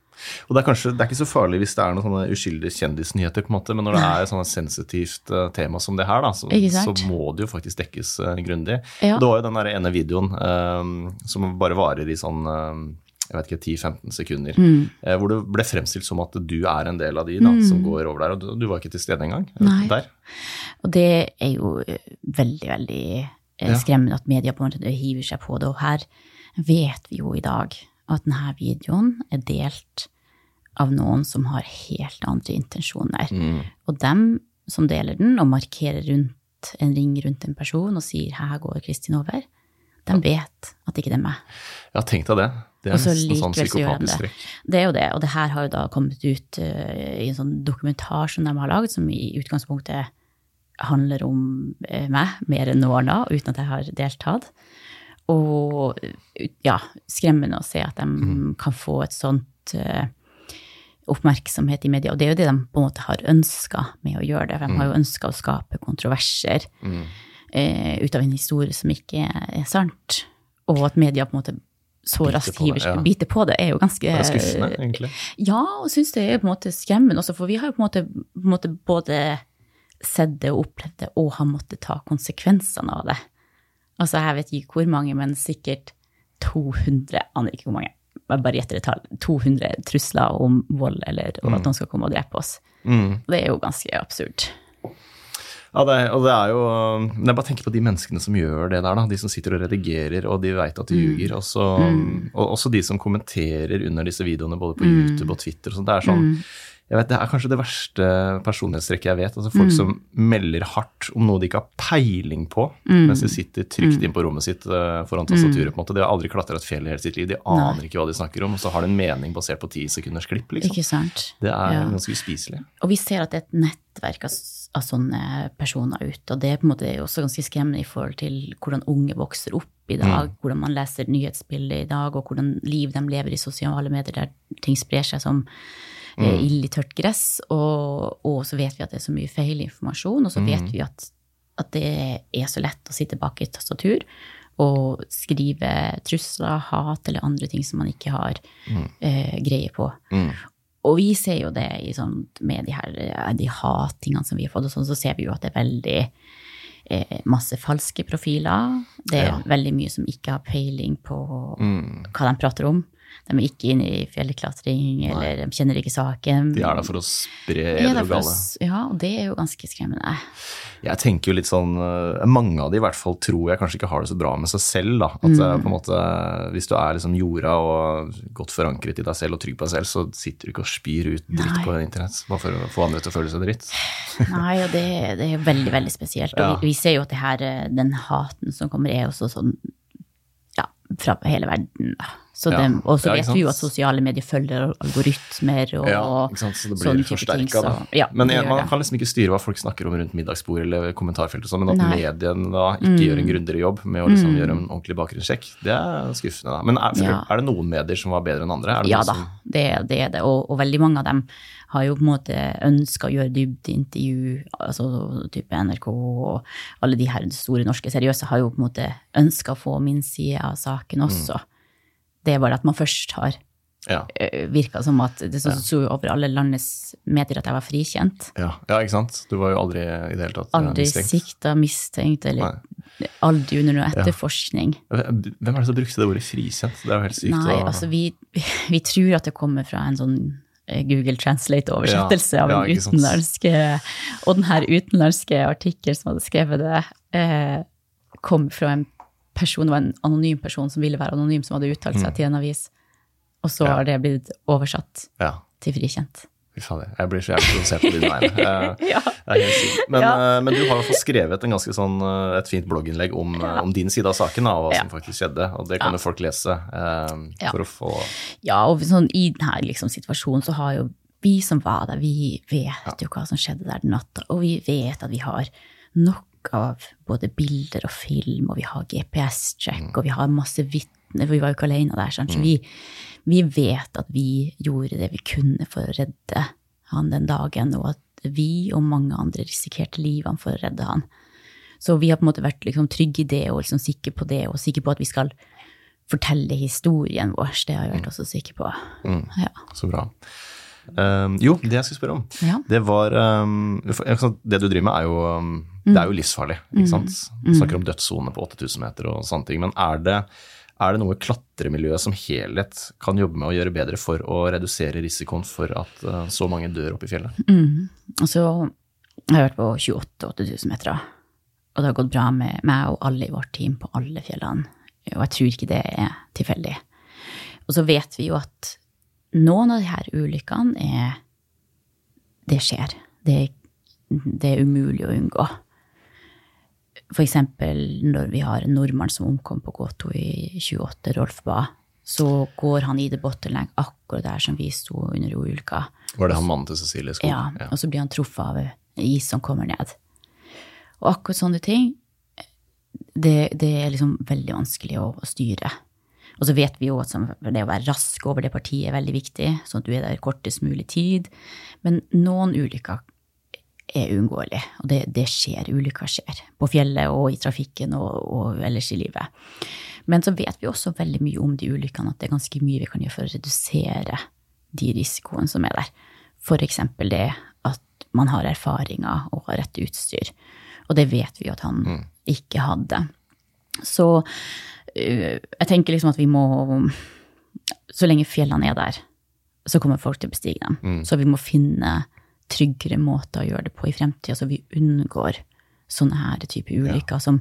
Og det er kanskje det er ikke så farlig hvis det er noen sånne uskyldige kjendisnyheter, på en måte, men når det er et sensitivt eh, tema som det her, da, så, så må det jo faktisk dekkes uh, grundig. Ja. Det var jo den ene videoen um, som bare varer i sånn eh, jeg vet ikke, 10-15 sekunder, Mm. eh, hvor det ble fremstilt som at du er en del av de da, som går over der, og du, du var ikke til stede engang. eh, Nei. Der. Og det er jo eh, veldig, veldig eh, Ja. skremmende at media på en måte hiver seg på det. Og her vet vi jo i dag at denne videoen er delt av noen som har helt andre intensjoner. Mm. Og dem som deler den og markerer rundt en ring rundt en person og sier 'her går Kristin over', de vet at ikke det er meg. Ja, tenk deg det. Det er Og så sånn likevel så gjør de det. er jo det, og det her har jo da kommet ut uh, i en sånn dokumentar som de har lagd, som i utgangspunktet handler om uh, meg mer enn noe annet, uten at jeg har deltatt. Og ja, skremmende å se at de Mm. kan få et sånt uh, oppmerksomhet i media. Og det er jo det de på en måte har ønska med å gjøre det. For de har jo ønska å skape kontroverser eh, ut av en historie som ikke er sant. Og at media på en måte så raskt hiver seg ja. biter på det, er jo ganske Det er skuffende, egentlig. Ja, og syns det er på en måte skremmende også, for vi har jo på en måte, på en måte både sett det og opplevd det, og har måttet ta konsekvensene av det. Altså, jeg vet ikke hvor mange, men sikkert 200, aner ikke hvor mange, jeg bare gjetter et tall, 200 trusler om vold eller om at noen skal komme og drepe oss. Mm. Det er jo ganske absurd. Ja, det og det er jo Men jeg bare tenker på de menneskene som gjør det der, da. De som sitter og redigerer, og de veit at de ljuger. Og, så, og også de som kommenterer under disse videoene, både på YouTube og Twitter og. Det er sånn jeg vet, Det er kanskje det verste personlighetstrekket jeg vet. altså Folk som melder hardt om noe de ikke har peiling på, mens de sitter trygt inn på rommet sitt eh, foran tastaturet. på en måte. De har aldri klatra et fjell i hele sitt liv. De aner ikke hva de snakker om, og så har de en mening basert på ti sekunders klipp. liksom. Ikke sant? Det er Ja. ganske uspiselig. Og vi ser at det er et nettverk av, s- av sånne personer ut. og det er på en måte også ganske skremmende i forhold til hvordan unge vokser opp i dag, hvordan man leser nyhetsbildet i dag, og hvordan liv de lever i sosiale medier der ting sprer seg som eh, ild i tørt gress. Og, og så vet vi at det er så mye feil informasjon, og så vet vi at, at det er så lett å sitte bak et tastatur og skrive trusler, hat eller andre ting som man ikke har eh, greie på. Og vi ser jo det i sånn, med de her eh, de hattingene som vi har fått, og sånn, så ser vi jo at det er veldig eh, masse falske profiler. Det er Ja. veldig mye som ikke har peiling på Mm. hva de prater om. De er ikke inne i fjellklatring, eller de kjenner ikke saken. De er der for å spre er og gale. Ja, og det er jo ganske skremmende. Jeg tenker jo litt sånn eh, Mange av de i hvert fall tror jeg kanskje ikke har det så bra med seg selv. da. At det er på en måte, Hvis du er liksom jorda og godt forankret i deg selv og trygg på deg selv, så sitter du ikke og spyr ut dritt Nei. på internett bare for å få andre til å føle seg dritt. Nei, og det, det er veldig, veldig spesielt. Og Ja. vi, vi ser jo at det her, eh, den haten som kommer, er også sånn fra hele verden. Så Ja. Og så Ja, vet vi jo at sosiale medier følger algoritmer og Ja? Så det blir forsterka. Ja, Men en, man kan liksom ikke styre hva folk snakker om rundt middagsbordet eller kommentarfeltet, sånn, men at Nei. Mm. mediene da ikke gjør en grundigere jobb med å liksom gjøre en ordentlig bakgrunnssjekk, det er skuffende. da. Men er, er det noen medier som var bedre enn andre? Det Ja da, det, det er det. Og, og veldig mange av dem har jo på en måte ønska å gjøre dybdeintervju, altså type NRK og alle de her store norske seriøse har jo på en måte ønska å få min side av saken Mm. også. Det er bare at man først har Ja, virka som at det så, så jo over alle landets medier at jeg var frikjent. ja, ja, ikke sant? Du var jo aldri i det hele tatt eh, Aldri mistenkt. sikta, mistenkt, eller aldri under noe etterforskning. Hvem er det som brukte det ordet frikjent? Det er jo helt sykt. Nei, å- altså vi, vi tror at det kommer fra en sånn eh, Google Translate-oversettelse Ja, av en ja, utenlandsk eh, Og den her utenlandske artikkel som hadde skrevet det, eh, kom fra en person, det var en anonym person som ville være anonym, som hadde uttalt seg til en avis. Og så Mm. Ja. har det blitt oversatt til frikjent. Jeg blir så jævlig provosert på dine vegne. Eh, Ja. Men, Ja. eh, men du har jo fått skrevet en ganske sånn, eh, et fint blogginnlegg om, ja. om din side av saken, og hva som faktisk skjedde. Og det kan jo folk lese Ja. for å få Ja, og sånn, i denne liksom, situasjonen så har jo vi som var der, vi vet jo hva som skjedde der den natta, og vi vet at vi har nok av både bilder og film, og vi har GPS-check, og vi har masse vitner, for vi var jo ikke alene der, sant? så vi, vi vet at vi gjorde det vi kunne for å redde han den dagen, og at vi og mange andre risikerte livene for å redde han. Så vi har på en måte vært liksom trygge i det, og liksom sikre på det, og sikre på at vi skal fortelle historien vår. Det har jeg vært også sikker på. Ja. Så bra. Um, jo, det jeg skulle spørre om, Ja. det var um, Det du driver med, er jo, um, det er jo livsfarlig. ikke sant? Du snakker om dødssone på 8000 meter og sånne ting. Men er det, er det noe klatremiljøet som helhet kan jobbe med å gjøre bedre for å redusere risikoen for at uh, så mange dør oppe i fjellet? Og så har jeg vært på 28-8000 meter, og det har gått bra med meg og alle i vårt team på alle fjellene. Og jeg tror ikke det er tilfeldig. Og så vet vi jo at noen av disse ulykkene er Det skjer. Det, det er umulig å unngå. Eksempel når vi har en nordmann som omkom på Gåto i 28, Rolf Ba, så går han i det bottleneck akkurat der som vi sto under ulykka. Var det han mannen til Cecilie Skog? Ja, og så blir han truffet av is som kommer ned. Og akkurat sånne ting, det, det er liksom veldig vanskelig å, å styre. Og så vet vi jo at det å være rask over det partiet er veldig viktig, sånn at du er der kortest mulig tid. Men noen ulykker er uunngåelig, og det, det, skjer. Ulykker skjer. På fjellet og i trafikken og, og, ellers i livet. Men så vet vi også veldig mye om de ulykkene, at det er ganske mye vi kan gjøre for å redusere de risikoene som er der. F.eks. det at man har erfaringer og har rett utstyr. Og det vet vi at han mm. ikke hadde. Så jeg tenker liksom at vi må Så lenge fjellene er der, så kommer folk til å bestige dem. Mm. Så vi må finne tryggere måter å gjøre det på i fremtida, så vi unngår sånne her type ulykker ja. som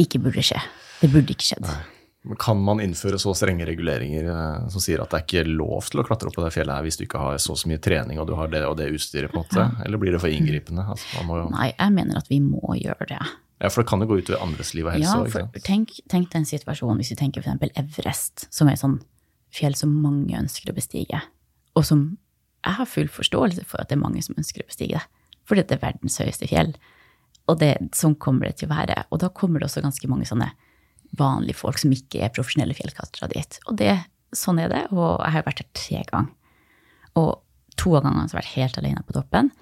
ikke burde skje. Det burde ikke skjedd. Kan man innføre så strenge reguleringer eh, som sier at det er ikke lov til å klatre opp på det fjellet her hvis du ikke har så så mye trening og du har det og det utstyret? på en måte? Eller blir det for inngripende? Altså, jo... Nei, jeg mener at vi må gjøre det. Ja, For det kan jo gå utover andres liv og helse ja, for, tenk, tenk den situasjonen hvis vi tenker f.eks. Everest, som er et sånn fjell som mange ønsker å bestige, og som jeg har full forståelse for at det er mange som ønsker å bestige det. Fordi det er verdens høyeste fjell. Og det, sånn kommer det til å være. Og da kommer det også ganske mange sånne vanlige folk som ikke er profesjonelle fjellkastere dit. Og det, sånn er det. Og jeg har vært her tre ganger. Og to av gangene har jeg vært helt alene på toppen.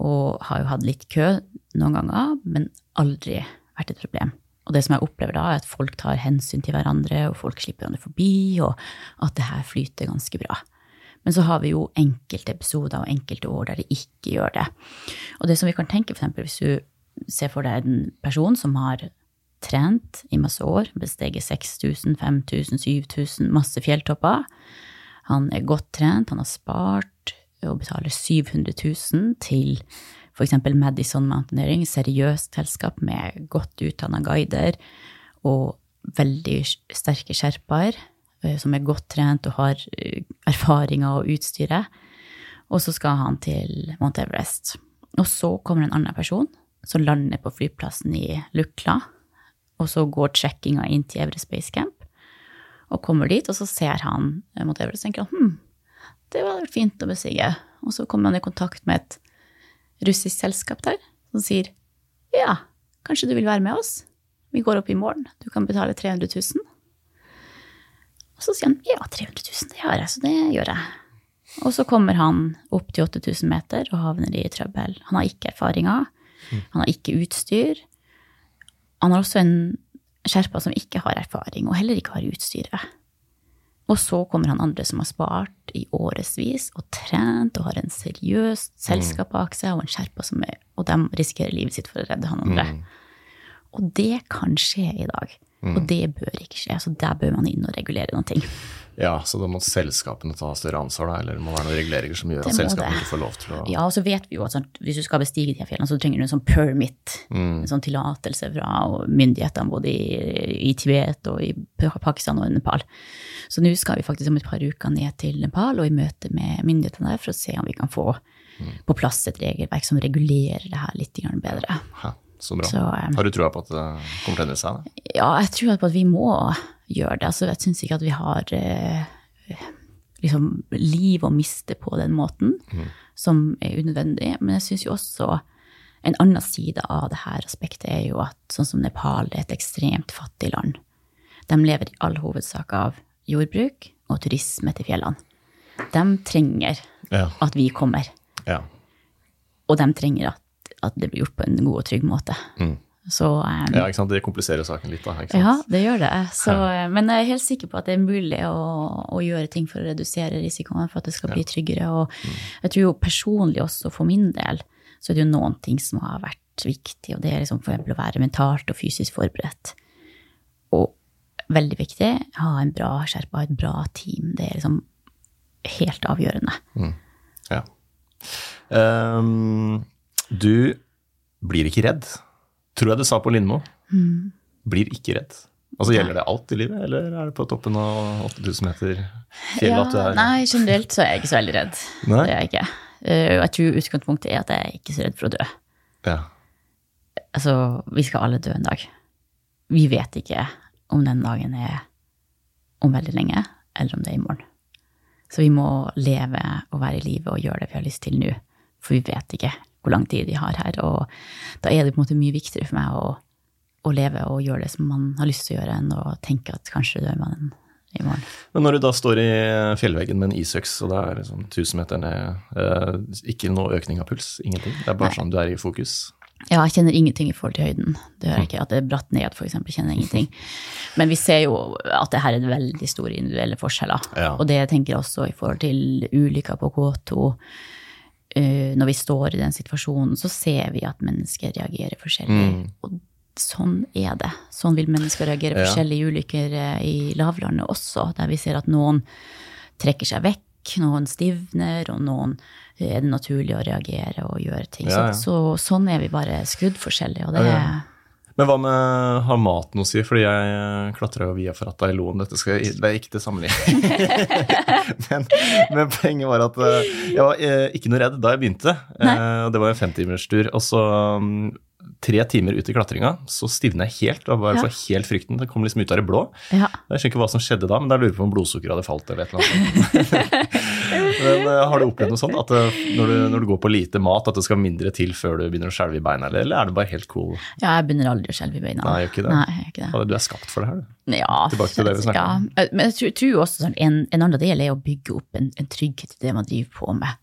Og har jo hatt litt kø noen ganger, men aldri vært et problem. Og det som jeg opplever da, er at folk tar hensyn til hverandre, og folk slipper hverandre forbi, og at det her flyter ganske bra. Men så har vi jo enkelte episoder og enkelte år der det ikke gjør det. Og det som vi kan tenke, f.eks. hvis du ser for deg en person som har trent i masse år, besteget 6000, 5000, 7000, masse fjelltopper. Han er godt trent, han har spart og betaler 700 000 til f.eks. Madison Mountaineering, seriøst selskap med godt utdanna guider og veldig sterke sherpaer Eh, som er godt trent og har eh, erfaringer og utstyret. Og så skal han til Mount Everest. Og så kommer en annen person som lander på flyplassen i Lukla. Og så går trekkinga inn til Everest Base Camp. Og kommer dit, og så ser han Mount Everest og tenker hm, det var fint å bestige. Og så kommer han i kontakt med et russisk selskap der som sier ja, kanskje du vil være med oss? Vi går opp i morgen. Du kan betale 300 000. Og så sier han ja, 300 000, det har jeg, så det gjør jeg. Og så kommer han opp til 8000 meter og havner i trøbbel. Han har ikke erfaringer, mm. han har ikke utstyr. Han har også en skjerpa som ikke har erfaring, og heller ikke har utstyret. Og så kommer han andre som har spart i årevis og trent og har en seriøst selskap bak seg, og en skjerpa som er Og de risikerer livet sitt for å redde han andre. Mm. Og det kan skje i dag. Mm. Og det bør ikke skje. Så der bør man inn og regulere noen ting. Ja, så da må selskapene ta større ansvar, da? Eller det må være noen reguleringer som gjør at selskapene ikke får lov til å Ja, og så vet vi jo at sånn, hvis du skal bestige de fjellene, så trenger du en sånn permit, mm. en sånn tillatelse fra myndighetene både i, i, Tibet og i Pakistan og Nepal. Så nå skal vi faktisk om et par uker ned til Nepal og i møte med myndighetene der for å se om vi kan få mm. på plass et regelverk som regulerer det her litt bedre. Ja, Så bra. Så, um, har du trua på at det kommer til å endre seg? Da? Ja, jeg tror på at vi må gjøre det. Altså, jeg syns ikke at vi har eh, liksom, liv å miste på den måten, mm. som er unødvendig. Men jeg syns jo også en annen side av det her aspektet er jo at sånn som Nepal er et ekstremt fattig land. De lever i all hovedsak av jordbruk og turisme til fjellene. De trenger ja. at vi kommer. Ja. Og de trenger at at det blir gjort på en god og trygg måte. Mm. Så, um, ja, ikke sant? Det kompliserer saken litt, da. Ikke sant? Ja, det gjør det. Så, ja. Men jeg er helt sikker på at det er mulig å, å gjøre ting for å redusere risikoen, for at det skal bli tryggere. Og mm. jeg tror jo personlig også, for min del, så er det jo noen ting som har vært viktig, og det er liksom eksempel å være mentalt og fysisk forberedt. Og veldig viktig, ha en bra skjerpa, et bra team. Det er liksom helt avgjørende. Mm. Ja. Um, du blir ikke redd, tror jeg du sa på Lindmo. Mm. Blir ikke redd. Altså Gjelder det alt i livet, eller er det på toppen av 8000 meter fjell ja, at du er Nei, generelt så er jeg ikke så veldig redd. Nei? Det er jeg ikke. Eh, jeg tror utgangspunktet er at jeg er ikke så redd for å dø. Ja. Altså, vi skal alle dø en dag. Vi vet ikke om den dagen er om veldig lenge, eller om det er i morgen. Så vi må leve og være i live og gjøre det vi har lyst til nå. For vi vet ikke hvor lang tid de har her. Og da er det på en måte mye viktigere for meg å å leve og gjøre det som man har lyst til å gjøre, enn å tenke at kanskje dør man i morgen. Men når du da står i fjellveggen med en isøks, og det er liksom 1000 meter ned, eh, ikke noe økning av puls, ingenting, det er bare Nei. sånn du er i fokus. Ja, jeg kjenner ingenting i forhold til høyden. Det hører jeg ikke. At det er bratt ned, eksempel, kjenner jeg ingenting. Men vi ser jo at det her er veldig store individuelle forskjeller. Ja. Og det tenker jeg også i forhold til ulykker på K2. Eh, når vi står i den situasjonen, så ser vi at mennesker reagerer forskjellig. Mm. Og sånn er det. Sånn vil mennesker reagere Ja. forskjellig i ulykker eh, i lavlandet også, der vi ser at noen trekker seg vekk, noen stivner, og noen eh, er det naturlig å reagere og gjøre ting. Ja, ja. Så, så sånn er vi bare skrudd forskjellig, og det ja. Men hva med har maten å si? Fordi jeg klatra jo via Ferrata i Loen. Dette skal, det er ikke til sammenligning. men, men poenget var at eh, jeg var eh, ikke noe redd da jeg begynte. Nei. Eh, det var en femtimerstur. Og så mm, tre timer ut i klatringa så stivna jeg helt. og bare Ja. for helt frykten. Det kom liksom ut av det blå. Ja. Jeg skjønner ikke hva som skjedde da, men da lurer jeg på om blodsukkeret hadde falt eller et eller annet. men eh, Har du opplevd noe sånt? At det, når, du, når du går på lite mat, at det skal mindre til før du begynner å skjelve i beina, eller, eller er det bare helt cool? ja, jeg begynner aldri å skjelve i beina. Nei, gjør ikke det? Nei, jeg ikke det. Du er skapt for det her, du. Ja, Tilbake til det vi snakket ja. Men jeg tror, tror også sånn, en, en annen del er å bygge opp en, en trygghet i det man driver på med.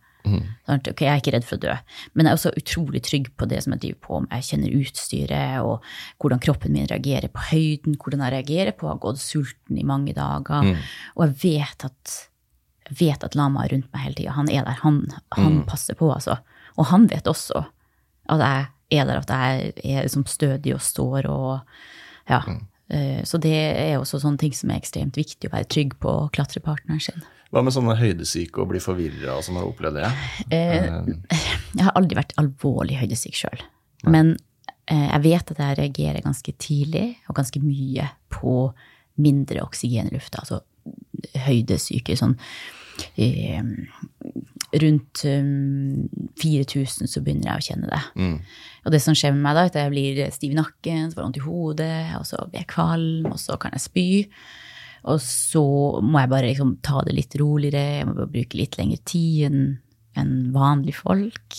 Sant? Ok, jeg er ikke redd for å dø, men jeg er også utrolig trygg på det som jeg driver på med. Jeg kjenner utstyret og hvordan kroppen min reagerer på høyden, hvordan jeg reagerer på å ha gått sulten i mange dager. Mm. Og jeg vet at, jeg vet at Lama er rundt meg hele tida. Han er der. Han, han Mm. passer på, altså. Og han vet også at jeg er der, at jeg er liksom stødig og står og Ja. Mm. Eh, Så det er også sånne ting som er ekstremt viktig å være trygg på klatrepartneren sin. Hva med sånne høydesyke og bli forvirra og sånn, har opplevd det? Eh, Jeg har aldri vært alvorlig høydesyk sjøl. Men eh, jeg vet at jeg reagerer ganske tidlig og ganske mye på mindre oksygen i lufta. Altså høydesyke sånn eh, Rundt um, 4000 så begynner jeg å kjenne det. mm. Og det som skjer med meg da, er at jeg blir stiv i nakken, så får jeg vondt i hodet, og så blir jeg kvalm, og så kan jeg spy. Og så må jeg bare liksom ta det litt roligere, jeg må bare bruke litt lengre tid enn enn vanlige folk.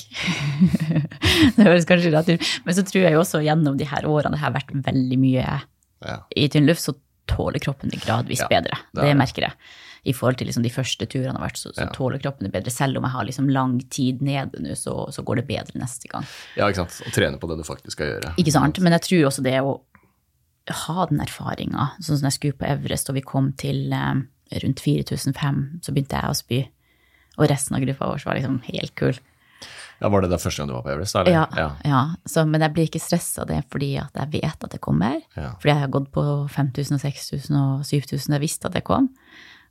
det høres kanskje rart ut, men så tror jeg jo også gjennom de her årene det har vært veldig mye ja. i tynn luft, så tåler kroppen det gradvis Ja, bedre. det Det, det. merker jeg. I forhold til liksom de første turene har vært, så, så Ja. tåler kroppen det bedre. Selv om jeg har liksom lang tid nede nå, så, så går det bedre neste gang. ja, ikke sant. Å trene på det du faktisk skal gjøre. Ikke sant? Men jeg tror også det å ha den erfaringa, sånn som jeg skulle på Everest og vi kom til eh, rundt 4005, så begynte jeg å spy. Og resten av gruppa vår var liksom helt kul. Ja, Var det da første gang du var på Everest? Eller? Ja, ja. ja. Så, men jeg blir ikke stressa av det fordi at jeg vet at det kommer. Ja. Fordi jeg har gått på 5000 og 6000 og 7000, jeg visste at det kom.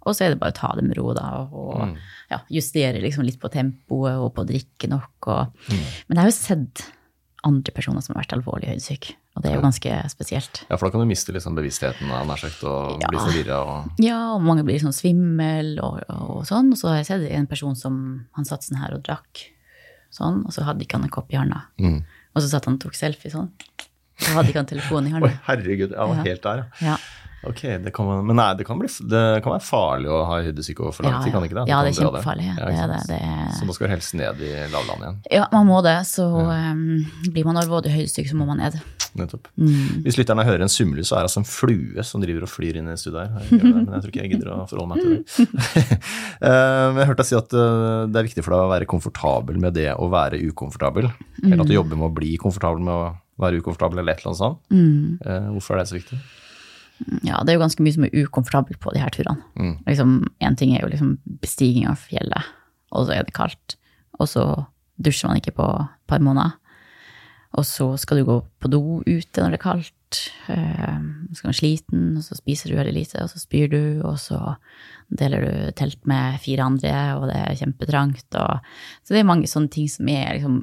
Og så er det bare å ta det med ro da, og Mm. ja, justere liksom litt på tempoet og på å drikke nok. Og, Mm. Men jeg har jo sett andre personer som har vært alvorlig høydesyke, og det er jo ganske spesielt. ja, for da kan du miste liksom bevisstheten nær sagt og Ja. bli forvirra og Ja, og mange blir sånn svimmel og, og sånn. Og så har jeg sett en person som han satt sånn her og drakk sånn, og så hadde ikke han en kopp i hånda. mm. Og så satt han og tok selfie sånn. Så hadde ikke han telefonen i Oi, herregud. Jeg var Ja. helt der, ja. Ja, Ok, det kan, man- men nei, det kan, bli, det kan være farlig å ha høydesyke over for lang tid, kan det ikke det? ja, det er kjempefarlig. Ja, det er det. det er, Så nå skal helst ned i lavlandet igjen. ja, man må det. Så um, blir man alvorlig høydesyk, så må man ned. Nettopp. Mm. Hvis lytterne hører en sumlus, så er det altså en flue som driver og flyr inn i studioet her. Jeg men jeg tror ikke jeg gidder å forholde meg til det. Eh, jeg hørte deg si at eh, det er viktig for deg å være komfortabel med det å være ukomfortabel. Eller at du jobber med å bli komfortabel med å være ukomfortabel, eller et eller annet sånt. Mm. Eh, Hvorfor er det så viktig? Ja, det er jo ganske mye som er ukomfortabelt på de her turene. Mm. Liksom, en ting er jo liksom bestiging av fjellet, og så er det kaldt. Og så dusjer man ikke på et par måneder. Og så skal du gå på do ute når det er kaldt. Eh, Så skal du være sliten, og så spiser du veldig lite, og så spyr du, og så deler du telt med fire andre, og det er kjempetrangt. Og, så det er mange sånne ting som er liksom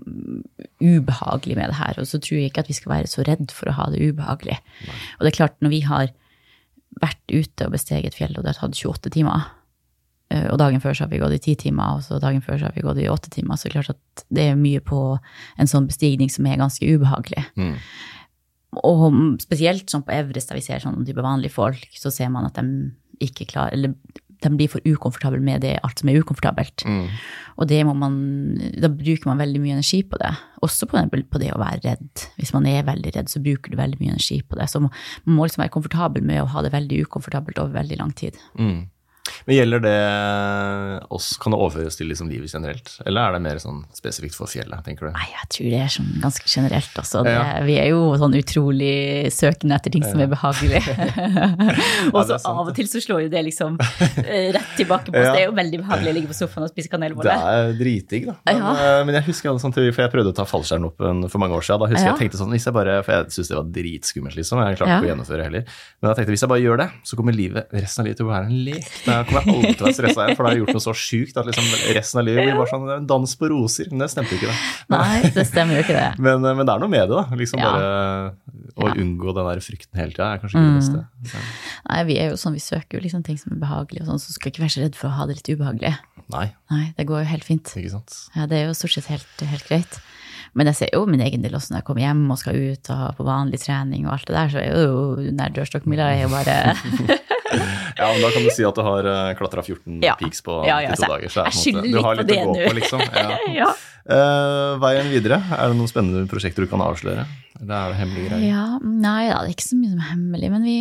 ubehagelig med det her. Og så tror jeg ikke at vi skal være så redd for å ha det ubehagelig. Og det er klart, når vi har vært ute og besteget et fjell, og det har tatt 28 timer, eh, og dagen før så har vi gått i 10 timer, og så dagen før så har vi gått i 8 timer, så klart at det er mye på en sånn bestigning som er ganske ubehagelig. Mm. Og spesielt sånn på Evrest, der vi ser sånn type vanlige folk, så ser man at de ikke klarer Eller de blir for ukomfortable med det, alt som er ukomfortabelt. Mm. Og det må man, da bruker man veldig mye energi på det. Også på på det å være redd. Hvis man er veldig redd, så bruker du veldig mye energi på det. Så man må liksom være komfortabel med å ha det veldig ukomfortabelt over veldig lang tid. Mm. Men Gjelder det oss, kan det overføres til liksom livet generelt, eller er det mer sånn spesifikt for fjellet? tenker du? Nei, jeg tror det er sånn ganske generelt. Også. Det, Ja. Vi er jo sånn utrolig søkende etter ting som er behagelig. og så ja, av og til så slår jo det liksom eh, rett tilbake på oss. Det er jo veldig behagelig å ligge på sofaen og spise Det er dritdigg, da. Men, Ja. eh, men jeg husker jeg hadde sånn teori, for jeg prøvde å ta fallskjermhoppen for mange år siden. Da husker jeg tenkte sånn, hvis jeg bare, For jeg syntes det var dritskummelt, liksom. Jeg klarte ikke å gjennomføre heller. Men jeg tenkte hvis jeg bare gjør det, så kommer livet resten av livet til å være en lek. Kommer jeg aldri til å være stressa igjen, for da har jeg gjort noe så sjukt at liksom resten av livet blir bare sånn en dans på roser. Men det stemte jo ikke, det. Nei, det stemmer jo ikke det. Men, eh, men det er noe med det, da. Liksom Ja. bare å Ja. unngå den der frykten hele tida er kanskje ikke det beste. Mm. Nei, vi er jo sånn, vi søker jo liksom ting som er behagelige, og sånn, så skal ikke være så redd for å ha det litt ubehagelig. nei, Nei, det går jo helt fint. ikke sant. Ja, det er jo stort sett helt, helt greit. Men jeg ser jo min egen del også når jeg kommer hjem og skal ut og på vanlig trening og alt det der, så er jo den der dørstokkmila er jo bare Ja, men Da kan du si at du har klatra 14 Ja. peaks på Ja, ja, 92 dager. Så jeg skylder litt på det nå. liksom. Ja. Ja. Eh, veien videre, er det noen spennende prosjekter du kan avsløre? Eller er det hemmelige greier? ja. Nei da, det er ikke så mye som er hemmelig, men vi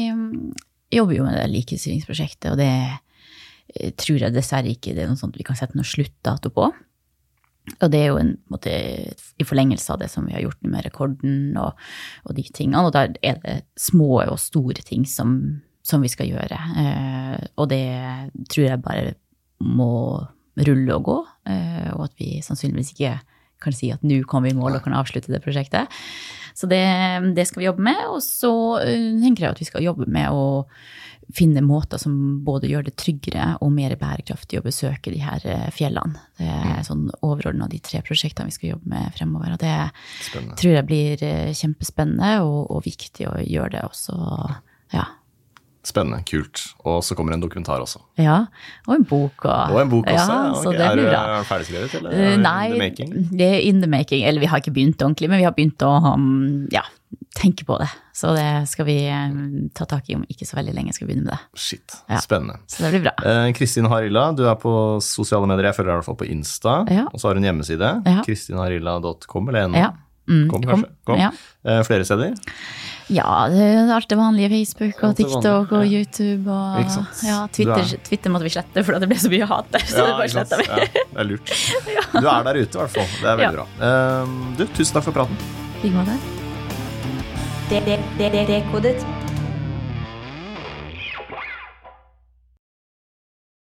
jobber jo med det likestillingsprosjektet, og det eh, tror jeg dessverre ikke det er noe sånt vi kan sette noe sluttdato på. Og det er jo en, en måte, i forlengelse av det som vi har gjort med rekorden og, og de tingene. Og der er det små og store ting som, som vi skal gjøre. Eh, og det tror jeg bare må rulle og gå. Eh, og at vi sannsynligvis ikke kan si at nå kommer vi i mål og kan avslutte det prosjektet. Så det, det skal vi jobbe med. Og så eh, tenker jeg at vi skal jobbe med å finne måter som både gjør det tryggere og mer bærekraftig å besøke de her fjellene. Det er sånn overordna de tre prosjektene vi skal jobbe med fremover. Og det Spennende. tror jeg blir kjempespennende og, og viktig å gjøre det også. Ja. Spennende, kult. Og så kommer en dokumentar også. ja. Og en bok. Og, Og en bok også. Ja, ja, så ok. det er du det bra. ferdigskrevet, eller Eh, er det Nei, in the making? det er in the making. Eller vi har ikke begynt ordentlig, men vi har begynt å um, ja, tenke på det. Så det skal vi um, ta tak i om ikke så veldig lenge. skal vi begynne med det. Shit, Ja. spennende. Så det blir bra. Eh, Kristin Harilla, du er på sosiale medier. Jeg følger deg i hvert fall på Insta. Ja. Og så har hun hjemmeside. Ja. Kristinharilla.com eller ennå. Ja. Mm, Kom, kanskje. Kom. Ja. Eh, flere steder? Ja, det er alt det vanlige. Facebook og TikTok og. YouTube og Ikke sant. ja, Twitter, er- Twitter måtte vi slette fordi det ble så mye hat der. Så det bare sletta vi. Ja, det er lurt. Du er der ute, i hvert fall. Det er veldig Ja. bra. Eh, du, tusen takk for praten. I like måte.